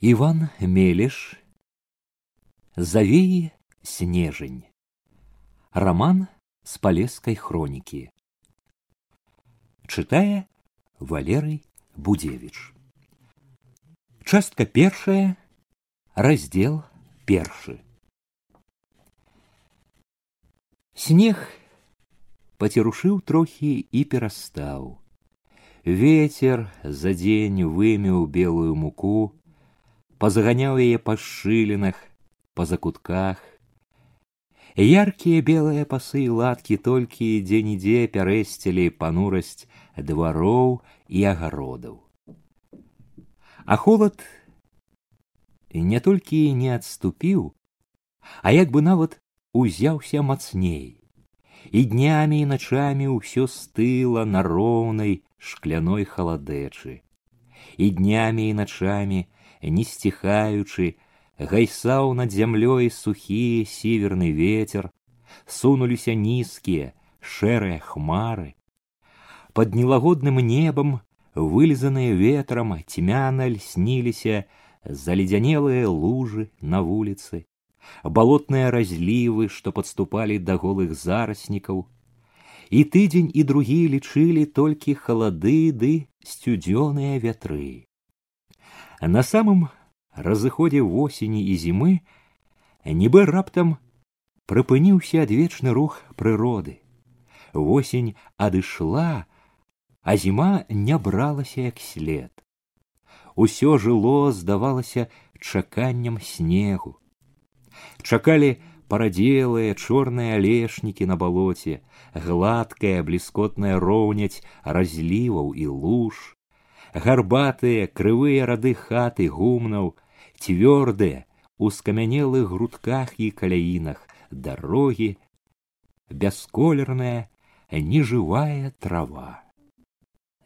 Иван Мелеш Завеи снежень Роман с Полесской хроники Читая Валерый Будевич Частка першая раздел першы Снег пацерушыў трохі і перастаў. Ветер за дзень вымеў белую муку, позаганяў яе па шчылінах, па закутках. Яркія белыя пасы і ладкі толькі дзе-нідзе пярэсцілі панурасць двароў і агародаў. А холад не толькі не адступіў, а як бы нават узяўся мацней і днямі і начамі ўсё стыла на роўнай шкляной халадэчы і днямі і начамі не сціхаючы гайсаў над зямлёй сухі сіверны ветер сунуліся нізкія шэрыя хмары под нелагодным небам вылізаныя ветрам цьмяна льсніліся заледзянелыя лужы на вуліцы балотныя разлівы, што падступалі да голых зараснікаў. І тыдзень і другі лічылі толькі халады ды сцюдзёныя вятры. На самым разыходзе восені і зімы нібы раптам прыпыніўся адвечны рух прыроды. Восень адышла, а зіма не бралася як след. Усё жыло здавалася чаканням снегу чакалі парадзелыя чорныя алешнікі на балоце гладкая бліскотная роўняць разліваў і луж гарбатыя крывыя рады хаты гумнаў цвёрдыя у скамянелых грудках і каляінах дарогі бясколерная нежывая трава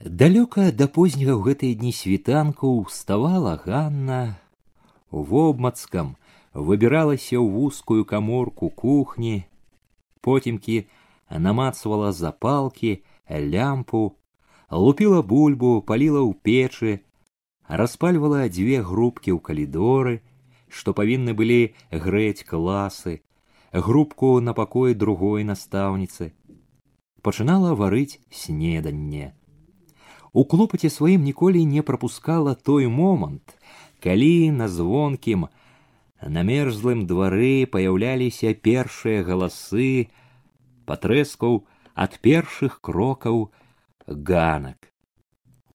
далёка да позняга ў гэтыя дні світанку ўставала ганна вобмацкам выбіралася ў вузкую каморку кухні, потемкі намацвала запалкі, лямпу, лупіла бульбу, паліла ў печы, распальвала дзве групкі ў калідоры, што павінны былі грэць класы, групку на пакоі другой настаўніцы. Пачынала варыць снеданне. У клопаце сваім ніколі не прапускала той момант, калі на звонкім, на мерзлым двары паяўляліся першыя галасы патрэскаў ад першых крокаў ганак.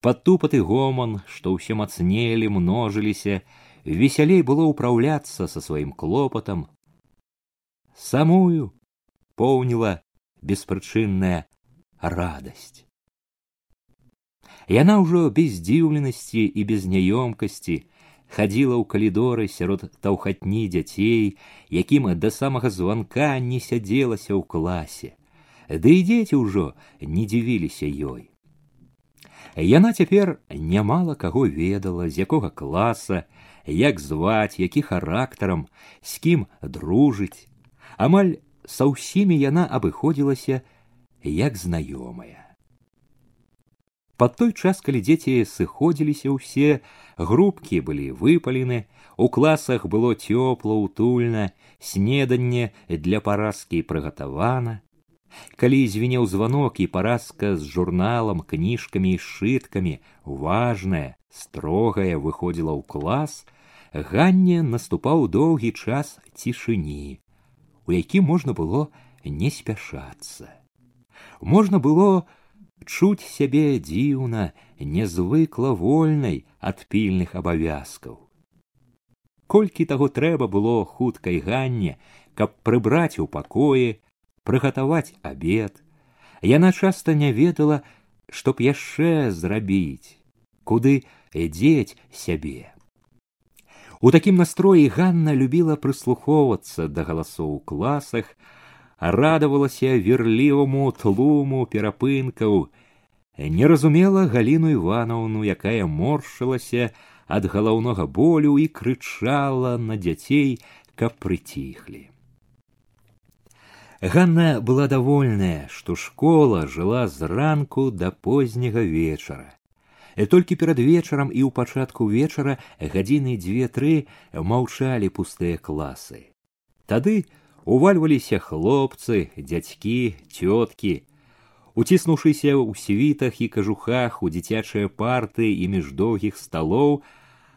Пад тупаты гоман, што ўсе мацнелі, множыліся, весялей было ўпраўляцца са сваім клопатам. Самую поўніла беспрычынная радасць. Яна ўжо без дзіўленасці і без няёмкасці хадзіла ў калідоры сярод таўхатні дзяцей, якім да самага званка не сядзелася ў класе. Ды і дзеці ўжо не дзівіліся ёй. Яна цяпер нямала каго ведала, з якога класа, як зваць, які характарам, з кім дружыць. Амаль са ўсімі яна абыходзілася як знаёмая. Под той час, калі дзеці сыходзіліся ўсе, групкі былі выпалены, у класах было цёпла, утульна, снеданне для паразкі прыгатавана. Калі звенеў званок і паразка з журналам, кніжкамі і сшыткамі, важная, строгая выходзіла ў клас, ганне наступаў доўгі час цішыні, у які можна было не спяшацца. Можна было чуць сябе дзіўна, нязвыкла вольнай ад пільных абавязкаў. Колькі таго трэба было хуткай ганне, каб прыбраць у пакоі, прыгатаваць абед, яна часта не ведала, што б яшчэ зрабіць, куды дзець сябе. У такім настроі Ганна любіла прыслухоўвацца да галасоў у класах, радавалася верліваму тлуму перапынкаў, не разумела галіну ивановну якая моршылася ад галаўнога болю і крычала на дзяцей каб прыціхлі Ганна была довольная, што школа жыла з ранку да позняга вечара. Толькі перад вечарам і ў пачатку вечара гадзіны дзве-тры маўчалі пустыя класы. Тады увальваліся хлопцы, дзядзькі, цёткі, уціснуўшыся ў світах і кажухах у дзіцячыя парты і між доўгіх сталоў,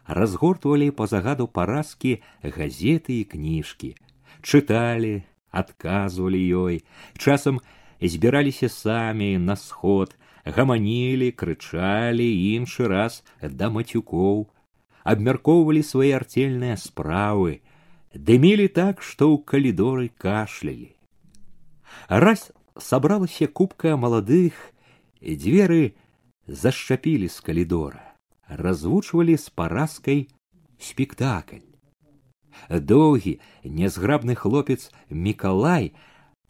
разгортвалі па загаду паразкі газеты і кніжкі, чыталі, адказвалі ёй, часам збіраліся самі на сход, гаманілі, крычалі іншы раз да мацюкоў, абмяркоўвалі свае арцельныя справы, дымілі так, што ў калідоры кашлялі. Раз сабралася купка маладых, і дзверы зашчапілі з калідора, развучвалі з паразкай спектакль. Доўгі, нязграбны хлопец Мікалай,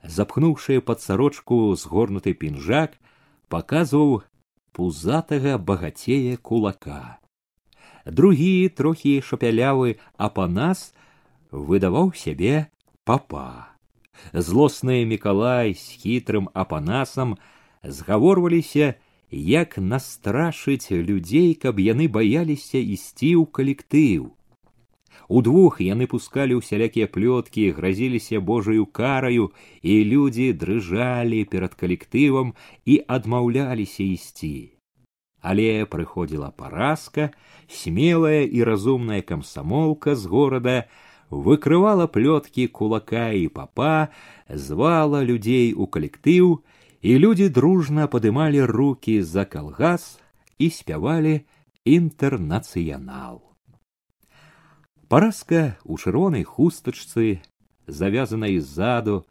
запхнуўшы пад сарочку згорнуты пінжак, паказваў пузатага багацея кулака. Другі трохі шапялявы апанас выдаваў сябе папа. Злосны Мікалай з хітрым апанасам згаворваліся, як настрашыць людзей, каб яны баяліся ісці ў калектыў. Удвух яны пускалі ўсялякія плёткі, гразіліся божаю караю, і людзі дрыжалі перад калектывам і адмаўляліся ісці. Але прыходзіла паразка, смелая і разумная камсамолка з горада выкрывала плёткі кулака і папа, звала людзей у калектыў, і людзі дружна падымалі руки за калгас і спявалі інтэрнацыянал. Параска у чырвонай хустачцы, завязанай ззаду,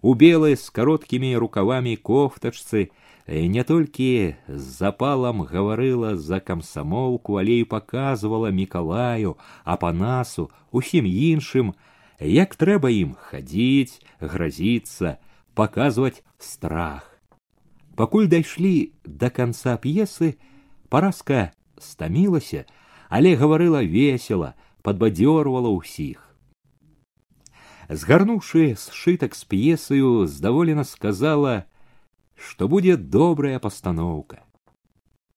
у белай з кароткімі рукавамі кофтачцы, не толькі з запалам гаварыла за камсамолку, але і паказвала мікалаю, апанасу, усім іншым, як трэба ім хадзіць, гразіцца, паказваць страх. Пакуль дайшлі да канца п'есы, параска стамілася, але гаварыла весела, подбадёрвала ўсіх. Згарнуўшы сшытак з п'есаю, здаволена сказала, што будзе добрая пастаноўка.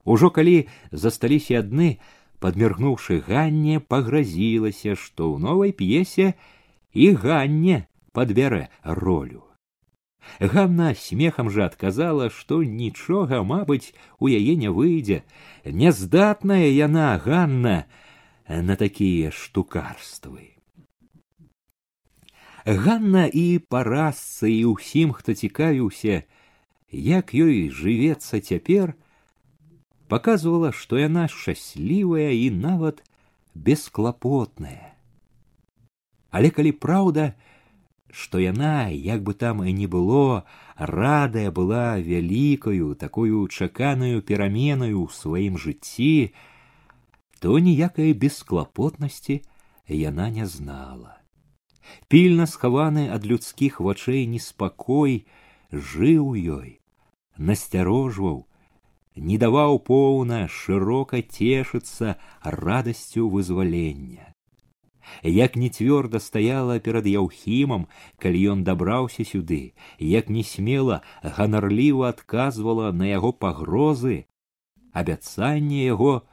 Ужо калі засталіся адны, падміргнуўшы ганне, пагразілася, што ў новай п'есе і ганне падбярэ ролю. Ганна смехам жа адказала, што нічога, мабыць, у яе не выйдзе. Няздатная яна, Ганна, на такія штукарствы. Ганна і парасцы і ўсім, хто цікавіўся, як ёй жывецца цяпер, показывала, што яна шчаслівая і нават бесклапотная. Але калі праўда, што яна, як бы там і не было, радая была вялікаю такую чаканую пераменаю ў сваім жыцці, то ніякай бесклапотнасці яна не знала. Пільна схаваны ад людскіх вачэй неспакой жыў ёй, насцярожваў, не даваў поўна шырока цешыцца радасцю вызвалення. Як не цвёрда стаяла перад яўхімам, калі ён дабраўся сюды, як не смела ганарліва адказвала на яго пагрозы, абяцанне яго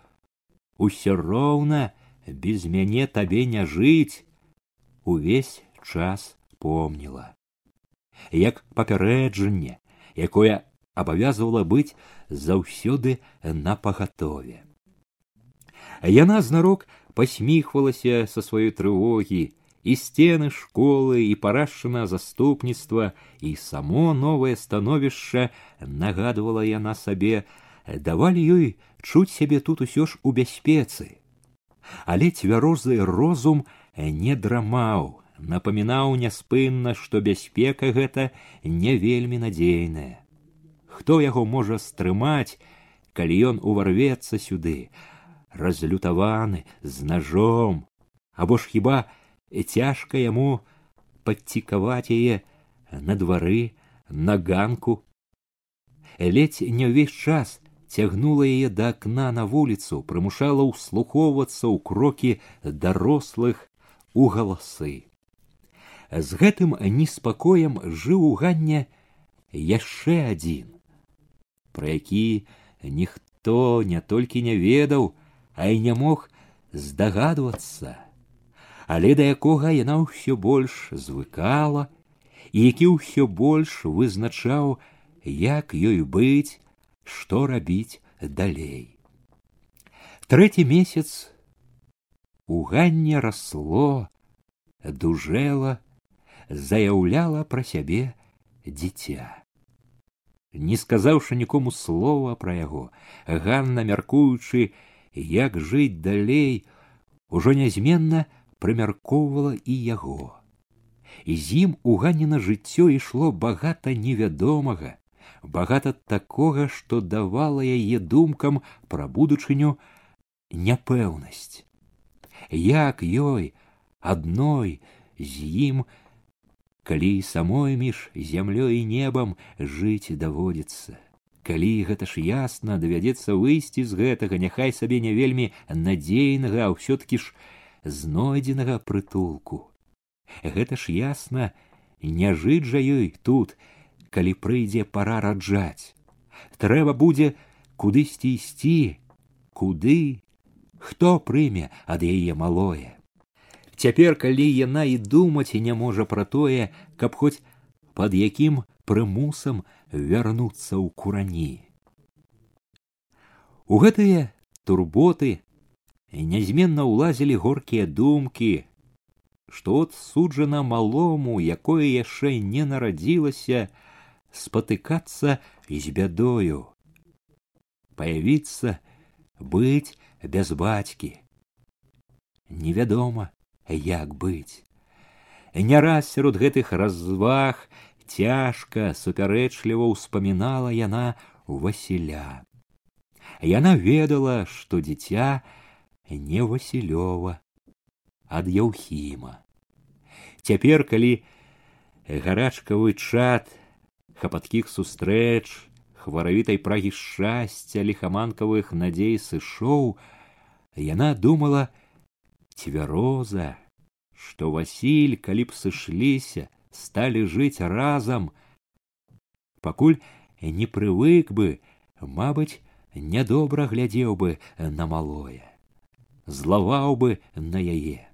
усё роўна без мяне табе не жыць увесь час помніла як папярэджанне якое абавязвала быць заўсёды на пагатове яна знарок пасміхвалася са сваёй трывогі і сцены школы і парашчана заступніцтва і само новае становішча нагадвала яна сабе давалі ёй чуць сябе тут усё ж у бяспецы. Але цвярозы розум не драмаў, напамінаў няспынна, што бяспека гэта не вельмі надзейная. Хто яго можа стрымаць, калі ён уварвецца сюды, разлютаваны з ножом, або ж хіба цяжка яму падцікаваць яе на двары, на ганку. Ледзь не ўвесь час цягнула яе да акна на вуліцу, прымушала ўслухоўвацца ў крокі дарослых у галасы. З гэтым неспакоем жыў у ганне яшчэ адзін, пра які ніхто не толькі не ведаў, а і не мог здагадвацца, але да якога яна ўсё больш звыкала, і які ўсё больш вызначаў, як ёй быць, што рабіць далей. Трэці месяц у ганне расло, дужэла, заяўляла пра сябе дзіця. Не сказаўшы нікому слова пра яго, Ганна, мяркуючы, як жыць далей, ужо нязменна прымяркоўвала і яго. З ім у ганіна жыццё ішло багата невядомага, багата такога, што давала яе думкам пра будучыню няпэўнасць. Як ёй адной з ім калі самой між зямлёй і небам жыць даводзіцца калі гэта ж ясна давядзецца выйсці з гэтага няхай сабе не вельмі надзейнага а ўсё-таки ж знойдзенага прытулку гэта ж ясна не жыць жа ёй тут калі прыйдзе пара раджаць трэба будзе кудысьці ісці куды хто прыме ад яе малое Цяпер, калі яна і думаць не можа пра тое, каб хоць пад якім прымусам вярнуцца ў курані. У гэтыя турботы нязменна ўлазілі горкія думкі, што от суджана малому, якое яшчэ не нарадзілася, спатыкацца з бядою, паявіцца быць без бацькі. Невядома, як быць. Не раз сярод гэтых разваг цяжка супярэчліва ўспамінала яна Васіля. Яна ведала, што дзіця не Васілёва, ад Яўхіма. Цяпер, калі гарачкавы чад хапаткіх сустрэч, хваравітай прагі шчасця ліхаманкавых надзей сышоў, яна думала цвяроза, што Васіль, калі б сышліся, сталі жыць разам, пакуль не прывык бы, мабыць, нядобра глядзеў бы на малое, злаваў бы на яе.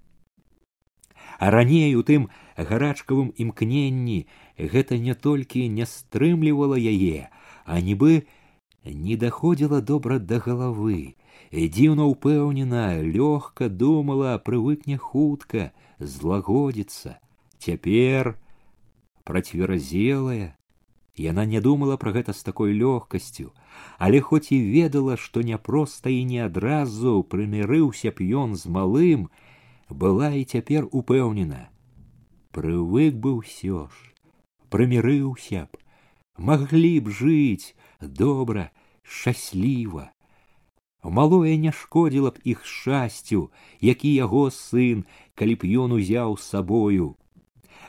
А раней у тым гарачкавым імкненні гэта не толькі не стрымлівала яе, а нібы не даходзіла добра да галавы, дзіўна ўпэўнена лёгка думала прывыкне хутка злагодзіцца. Цяпер працверазелая яна не думала пра гэта з такой лёгкасцю але хоць і ведала што няпроста і не адразу прымірыўся б ён з малым была і цяпер упэўнена прывык бы ўсё ж прымірыўся б маглі б жыць добра шчасліва малое не шкодзіла б іх шчасцю, які яго сын, калі б ён узяў з сабою.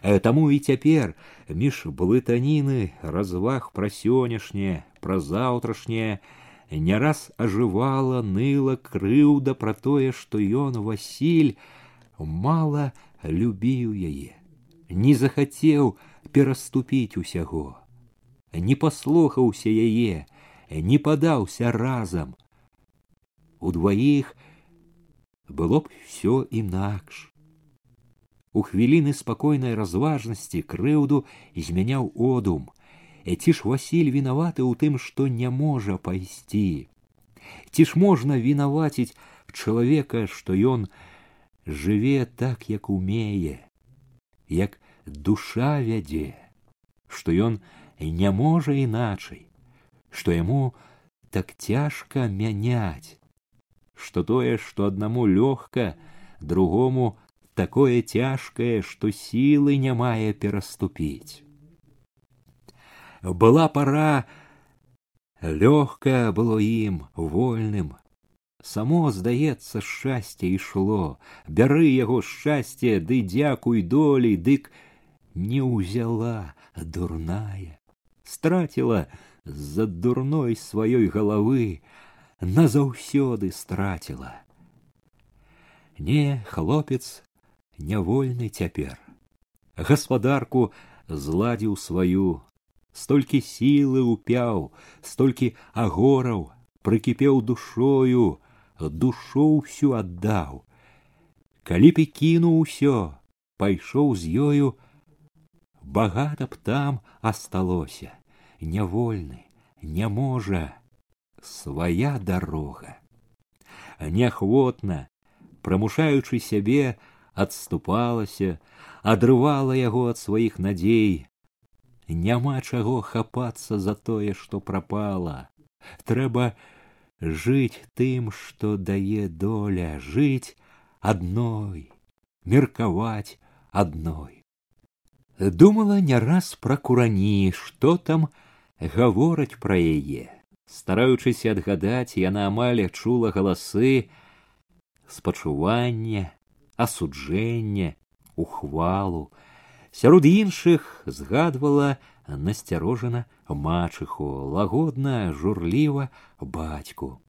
Э, таму і цяпер між блытаніны разваг пра сённяшняе, пра заўтрашняе, не раз ажывала ныла крыўда пра тое, што ён Васіль мала любіў яе, не захацеў пераступіць усяго, не паслухаўся яе, не падаўся разам, удваіх было б все інакш. У хвіліны спакойнай разважнасці крыўду змяняў одум. Ці ж Васіль вінаваты ў тым, што не можа пайсці. Ці ж можна вінаваціць чалавека, што ён жыве так, як умее, як душа вядзе, што ён не можа іначай, што яму так цяжка мяняць что тое, что одному лёгка, другому такое цяжкае, што сілы не мае пераступіць. Была пора, лёгкае было ім вольным. Само, здаецца, шчасце ішло, бяры яго шчасце, ды дзякуй долей, дык не ўзяла дурная, страціла з-за дурной сваёй галавы, назаўсёды страціла. Не, хлопец нявольны цяпер. Гаспадарку зладзіў сваю, столькі сілы ўпяў, столькі агораў прыкіпеў душою, душу ўсю аддаў. Калі б і кінуў усё, пайшоў з ёю, багата б там асталося, нявольны, не можа, свая дарога. Неахвотна, прамушаючы сябе, адступалася, адрывала яго ад сваіх надзей. Няма чаго хапацца за тое, што прапала. Трэба жыць тым, што дае доля, жыць адной, меркаваць адной. Думала не раз пра курані, што там гавораць пра яе. Стараючыся адгадаць, яна амаль чула галасы спачування, асуджэння, ухвалу. Сярод іншых згадвала насцярожана мачыху, лагодна, журліва бацьку.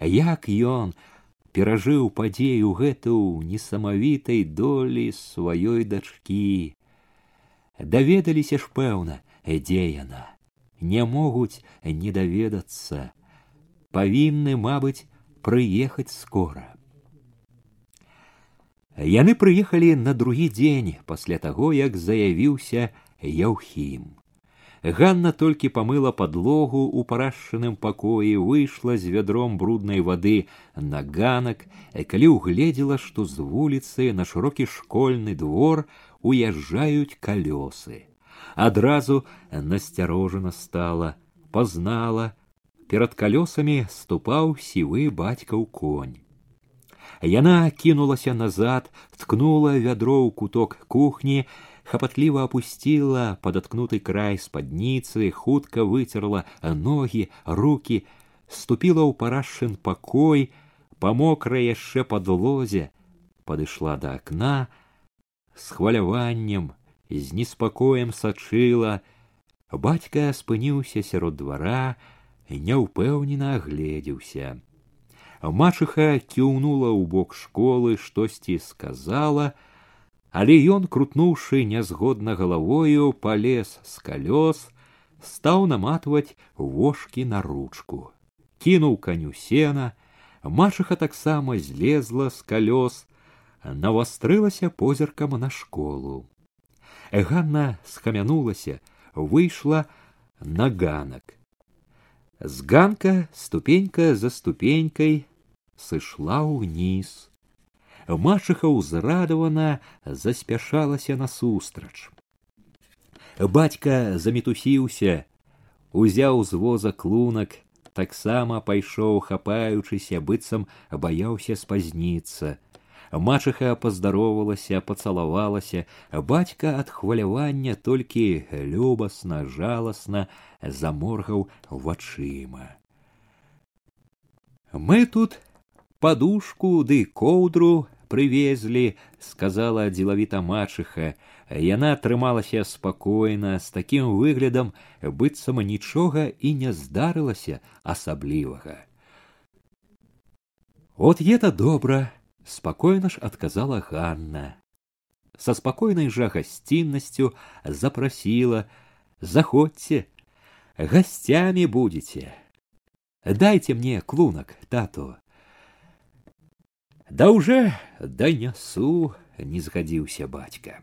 Як ён перажыў падзею гэту несамавітай долі сваёй дачкі. Даведаліся ж пэўна, дзе яна, не могуць не даведацца, павінны, мабыць, прыехаць скора. Яны прыехалі на другі дзень пасля таго, як заявіўся Яўхім. Ганна толькі памыла падлогу ў парашчаным пакоі, выйшла з вядром бруднай вады на ганак, калі ўгледзела, што з вуліцы на шырокі школьны двор уязджаюць калёсы. Адразу насцярожана стала, пазнала, перад калёсамі ступаў сівы бацькаў конь. Яна кінулася назад, ткнула вядро ў куток кухні, хапатліва опусціла падаткнуты край спадніцы, хутка выцерла ногі, руки, ступіла ў парашын пакой, па мокрай яшчэ падлозе, падышла да акна, з хваляваннем, з неспакоем сачыла. Бацька спыніўся сярод двара, няўпэўнена агледзеўся. Мачыха кіўнула ў бок школы, штосьці сказала, але ён крутнуўшы нязгодна галавою палез з калёс стаў наматваць вошкі на ручку кінуў каню сена мачыха таксама злезла з калёс навастрылася позіркам на школу ганна схамянулася выйшла на ганак з ганка ступенька за ступенькой сышла ўніз мачыха ўзрадавана заспяшалася насустрач. Бацька замітусіўся, узяў з воза клунак, таксама пайшоў, хапаючыся, быццам баяўся спазніцца. Мачыха паздаровалася, пацалавалася, бацька ад хвалявання толькі любасна, жаласна заморгаў вачыма. Мы тут подушку ды коўдру привезли, сказала деловита мачыха. Яна трымалася спокойно, с таким выглядом, быццам нічога і не здарылася асаблівага. Вот это добра, спокойно ж отказала Ганна. Со спокойной же гостинностью запросила: "Заходьте, гостями будете. Дайте мне клунок, тато. Да уже данясу не згадзіўся бацька.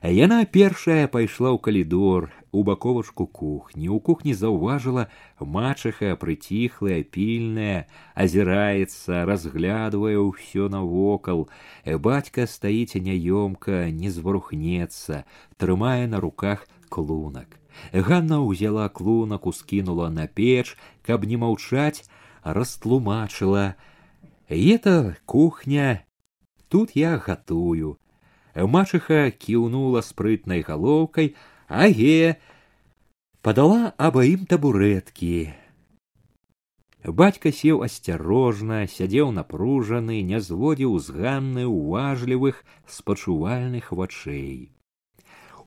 Яна першая пайшла ў калідор у баковачку кухні. У кухні заўважыла мачыха прыціхлая, пільная, азіраецца, разглядвае ўсё навокал. Бацька стаіць няёмка, не зварухнецца, трымае на руках клунак. Ганна ўзяла клунак, ускінула на печ, каб не маўчаць, растлумачыла, это кухня, тут я гатую. Мачыха кіўнула спрытнай галоўкай, аге, падала абаім табурэткі. Бацька сеў асцярожна, сядзеў напружаны, не зводзіў з ганны уважлівых спачувальных вачэй.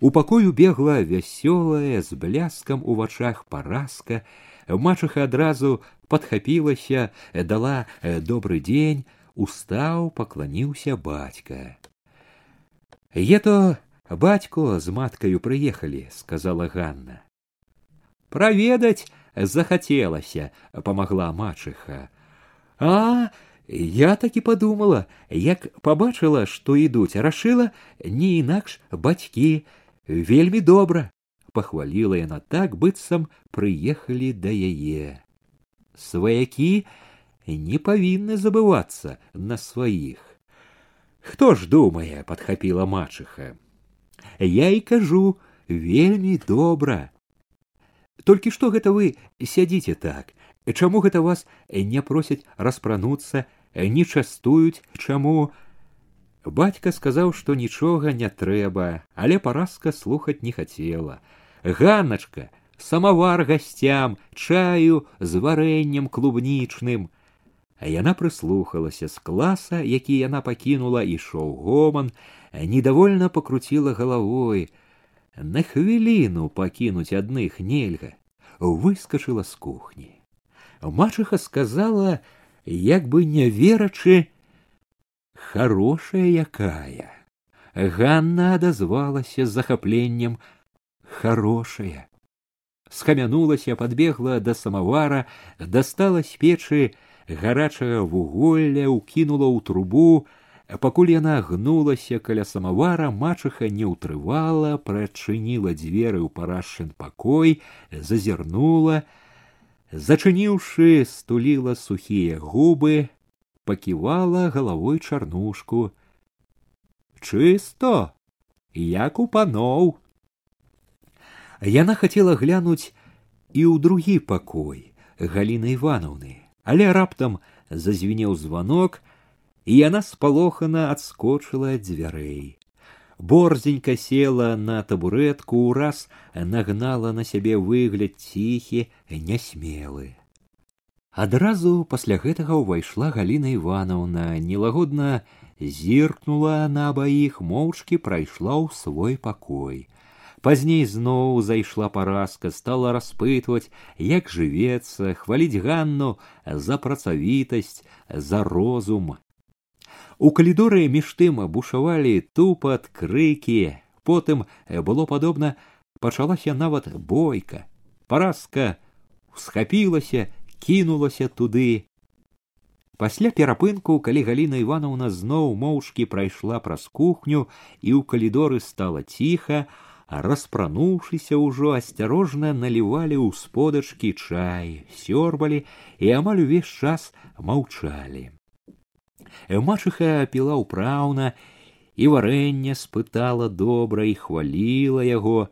У пакою бегла вясёлая з бляскам у вачах паразка, мачыха адразу падхапілася, дала «Э, добры дзень, устаў, пакланіўся бацька. Ето бацько з маткаю прыехалі, сказала Ганна. Праведаць захацелася памагла мачыха а я так і подумала як побачыла што ідуць рашыла не інакш бацькі вельмі добра пахваліла яна так быццам прыехалі да яе сваякі не павінны забывацца на сваіх хто ж думае подхапіла мачыха я і кажу вельмі добра толькі што гэта вы сядзіце так чаму гэта вас не просяць распрануцца не частуюць чаму бацька сказаў што нічога не трэба але паразка слухаць не хацела ганначка самавар гасцям чаю з варэннем клубнічным а яна прыслухалася з класа які яна пакінула ішоў гоман недовольна покруціла галавой на хвіліну пакінуць адных нельга выскочыла з кухні мачыха сказала як бы не верачы хорошая якая ганна адазвалася з захапленнем хорошая схамянулася подбегла да самавара дастала з печы гарачага вуголля укінула ў трубу пакуль яна гнулася каля самавара мачыха не ўтрывала прачыніла дзверы ў парашын пакой зазірнула зачыніўшы стуліла сухія губы паківала галавой чарнушку чысто як у паноў Яна хацела глянуць і ў другі пакой галіны ивановны але раптам зазвінеў званок і яна спалохана адскочыла ад дзвярэй. Борзенька села на табуретку ураз нагнала на сябе выгляд ціхі нясмелы. Адразу пасля гэтага ўвайшла галіна ивановна нелагодна зіркнула на абаіх моўчкі прайшла ў свой пакой пазней зноў зайшла паразка стала распытваць як жывецца хваліць ганну за працавітасць за розум У калідоры між тым бушавалі тупат крыкі потым было падобна пачалася нават бойка паразка схапілася кінулася туды пасля перапынку калі галіна ивановна зноў моўчкі прайшла праз кухню і ў калідоры стала ціха распрануўшыся ўжо асцярожна налівалі ў сподачкі чай сёрбалі і амаль увесь час маўчалі мачыха піла ўпраўна і варэнне спытала добра і хваліла яго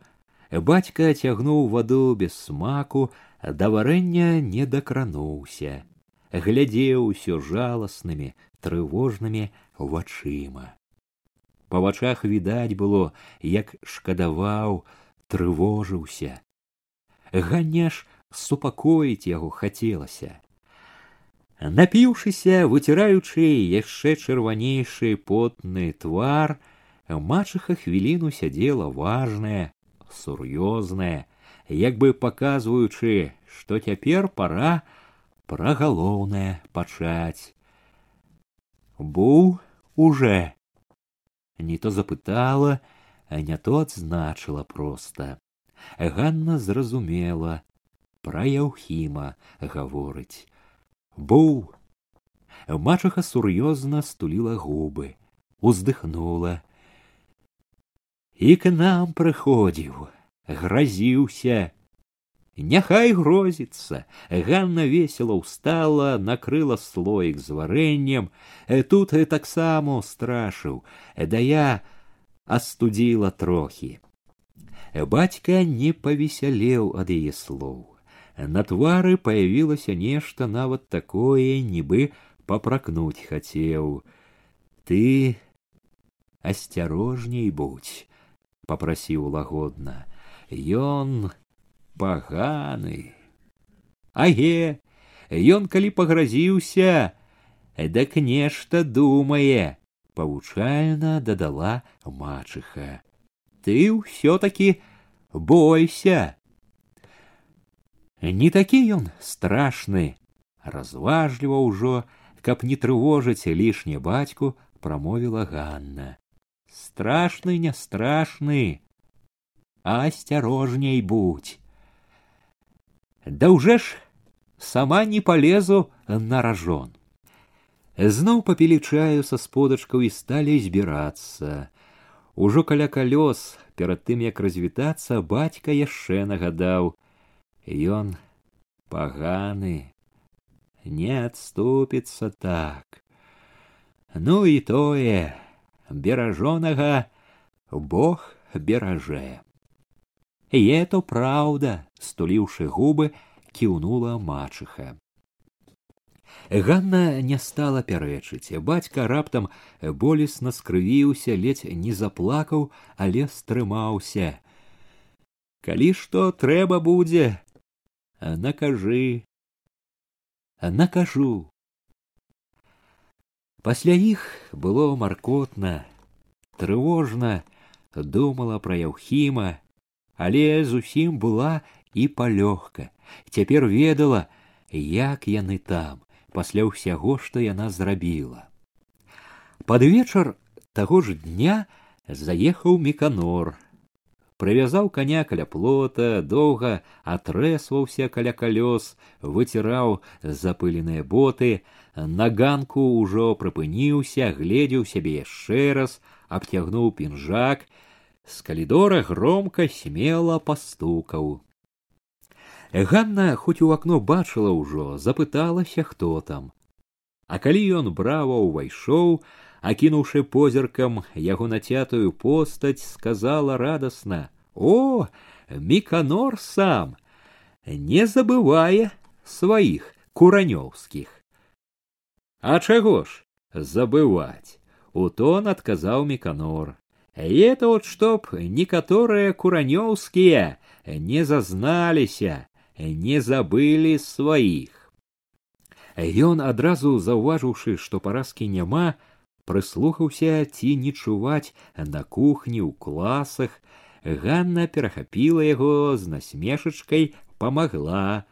бацька цягнуў ваду без смаку да варэння не дакрануўся глядзеў усё жаласнымі трывожнымі вачыма Па вачах відаць было як шкадаваў трывожыўся. Ганяш супакоіць яго хацелася. Напіўшыся выціраючы яшчэ чырванейшы потны твар мачыха хвіліну сядзела важная сур'ёзная як бы паказваючы што цяпер пора пра галоўнае пачаць. Быў уже не то запытала а не то адзначыла проста ганна зразумела пра яўхіма гаворыць Бу! Мачаха сур'ёзна стуліла губы, уздыхнула. І к нам прыходзіў, гразіўся. Няхай грозіцца. Ганна весела ўстала, накрыла слоік з варэннем, тут таксама страшыў, да я астудзіла трохі. Бацька не павесялеў ад яе слоў на твары появілася нешта нават такое нібы папракнуць хацеў ты асцярожней будь попрасіў лагодна ён паганы аге ён калі пагразіўся дак нешта думае павучальна дадала мачыха ты ўсё таки бойся не такі ён страшны разважліва ўжо каб не трывожыць лішне бацьку прамовіла ганна страшны не страшны а асцярожней будь Да уже ж сама не полезу на ражон. Зноў папілі чаю са сподачкаў і сталі збірацца. Ужо каля калёс, перад тым як развітацца, бацька яшчэ нагадаў: Ён паганы, не адступіцца так. Ну і тое, беражонага Бог бераже. И это правда, стуліўшы губы, кіўнула мачыха. Ганна не стала пярэчыць. Бацька раптам болесна скрывіўся, ледзь не заплакаў, але стрымаўся. Калі што трэба будзе, накажы. Накажу. Пасля іх было маркотна, трывожна, думала пра Яўхіма, але зусім была і палёгка. Цяпер ведала, як яны там пасля ўсяго, што яна зрабіла. Пад вечар таго ж дня заехаў меканор. Прывязаў каня каля плота, доўга атрэсваўся каля калёс, выціраў запыленыя боты, на ганку ўжо прыпыніўся, гледзеў сябе яшчэ раз, абцягнуў пінжак, з калідора громка смела пастукаў. Ганна хоць у акно бачыла ўжо, запыталася, хто там. А калі ён браво ўвайшоў, акінуўшы позіркам яго нацятую постаць, сказала радасна: « О, міканор сам, не забывае сваіх куранёўскіх. А чаго ж забываць? У тон адказаў міканор. И это вот чтоб некаторыя куранёўскія не зазналіся, не забылі сваіх. Ён адразу заўважыўшы, што паразкі няма, прыслухаўся ці не чуваць на кухні ў класах, Ганна перахапіла яго з насмешачкай, памагла.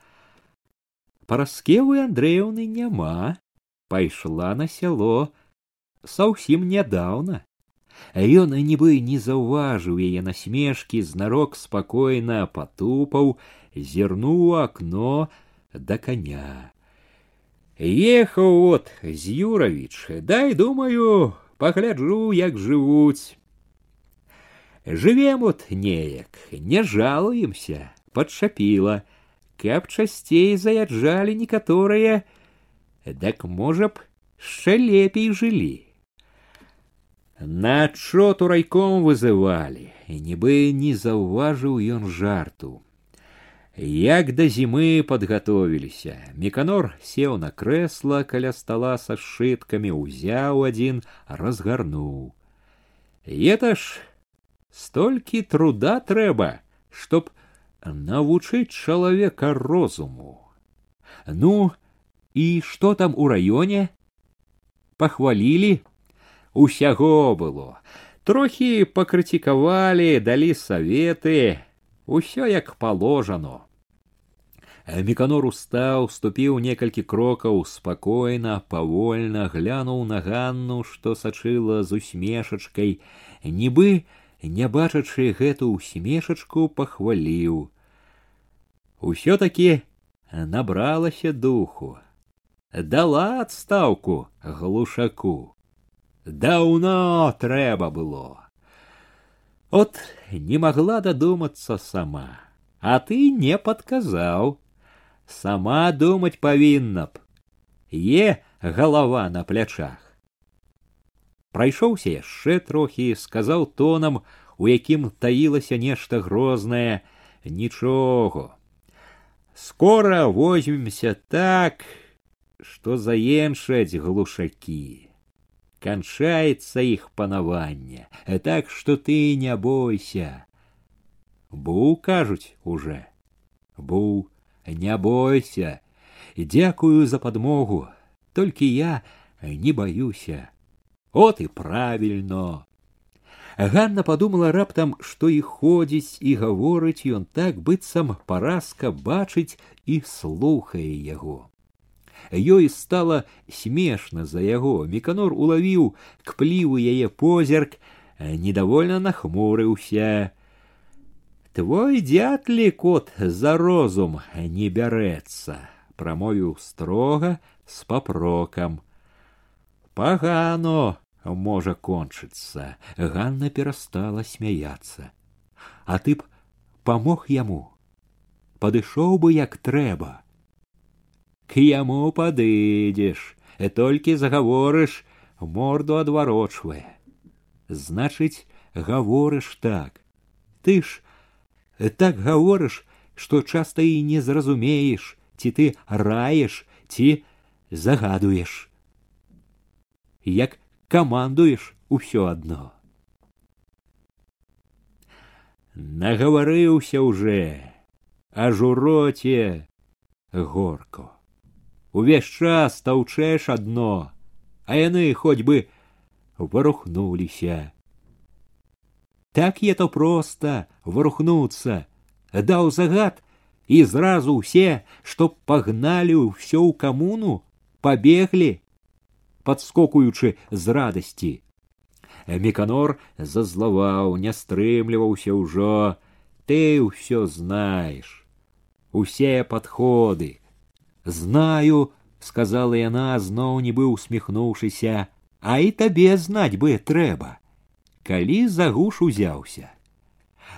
Параскевы Андрэўны няма, пайшла на сяло саўсім нядаўна. Ён нібы не заўважыў яе насмешкі, знарок спакойна патупаў зірнуў окно да коня. Ехаў вот з Юравіч, дай думаю, пагляджу, як жывуць. Жывем вот неяк, не жалуемся, падчапіла, каб часцей заяджалі некаторыя, дак можа б яшчэ лепей жылі. На чоту райком вызывалі, нібы не заўважыў ён жарту. Як да зімы падгатовіліся. Меканор сеў на крэсла каля стала са сшыткамі, узяў адзін, разгарнуў. Это ж столькі труда трэба, чтоб навучыць чалавека розуму. Ну, і што там у раёне? Пахвалілі, усяго было. Трохі пакрытикавалі, далі саветы, усё як положано. Міканор устаў, ступіў некалькі крокаў спакойна, павольна глянуў на ганну, што сачыла з усмешачкай, нібы не бачачы гэту усмешачку пахваліў. Усё таки набралася духу, дала адстаўку глушаку. Даўно трэба было. От не могла додуматься сама, а ты не подказал. Сама думать павінна б. Е голова на плячах. Прайшоўся яшчэ трохі, сказаў тонам, у якім таілася нешта грознае, нічого. Скоро возьмемся так, што заеншаць глушакі канчаецца іх панаванне, так што ты не бойся. Бу кажуць уже, бу не бойся, дзякую за падмогу, толькі я не баюся. От і правільно. Ганна подумала раптам, што і ходзіць і гаворыць ён так быццам паразка бачыць і слухае яго ёй стала смешна за яго меканор улавіў кплівы яе позірк недовольна нахмурыўся твой дятлі кот за розум не бярэцца прамовіў строга з папрокам пагано можа кончыцца ганна перастала смяяцца а ты б памог яму падышоў бы як трэба К яму падыдзеш толькі загаворыш морду адварочвае. Значыць гаворыш так. Ты ж так гаворыш што часта і не зразумееш ці ты раеш ці загадуеш. Як камандуеш усё адно. Нагаварыўся уже аж у роце горко. Увесь час таўчэш адно, а яны хоць бы варухнуліся. Так е то проста варухнуцца, даў загад і зразу ўсе, што пагналі ўсё ў камуну, пабеглі, падскокуючы з радасці. Меканор зазлаваў, не стрымліваўся ўжо, ты ўсё знаеш усе подходы. Знаю, сказала яна, зноў нібы усміхнуўшыся, а і табе знаць бы трэба. Калі за гуш узяўся.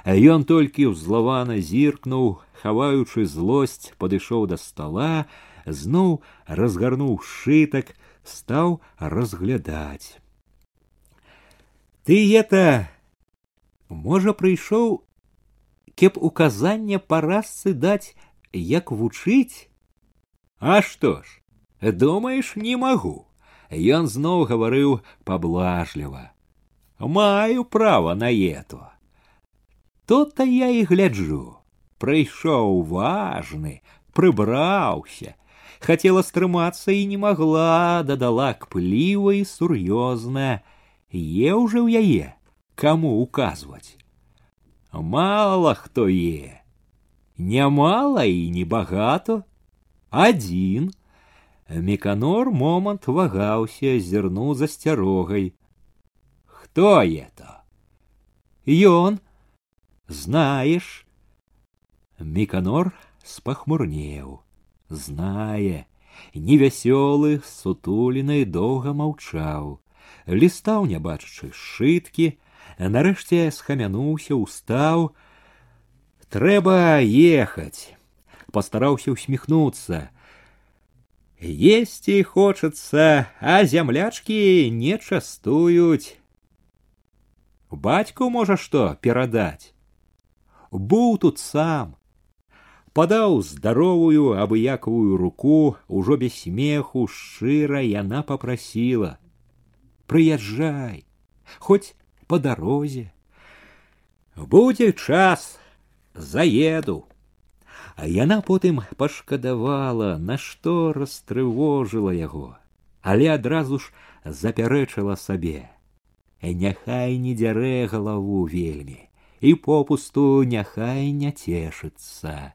Ён толькі ўзлавана зіркнуў, хаваючы злосць, падышоў да стола, зноў разгарнуў шытак, стаў разглядаць. Ты это можа прыйшоў кеп указання парасцы даць як вучыць а што ж думаеш не магу ён зноў гаварыў паблажліва маю права на это то-то я і гляджу прыйшоў важны прыбраўся хацела стрымацца і не магла дадала кпліва і сур'ёзна е уже ў яе каму указваць мало хто е нямала і небагато адзін меканор момант вагаўся зірнуў засцярогай хто это ён знаеш меканор спахмурнеў знае невясёлы сутуліны доўга маўчаў лістаў не бачачы шыткі нарэшце схамянуўся устаў трэба ехаць пастараўся усміхнуцца есці хочацца а зямлячкі не частуюць бацьку можа што перадаць быў тут сам падаў здаровую абыякавую руку ужо без смеху шчыра яна попрасіла прыязджай хоць по дарозе. Будзе час, заеду. А яна потым пашкадавала, на што растрывожыла яго, але адразу ж запярэчыла сабе. Няхай не дзярэ галаву вельмі, і попусту няхай не цешыцца.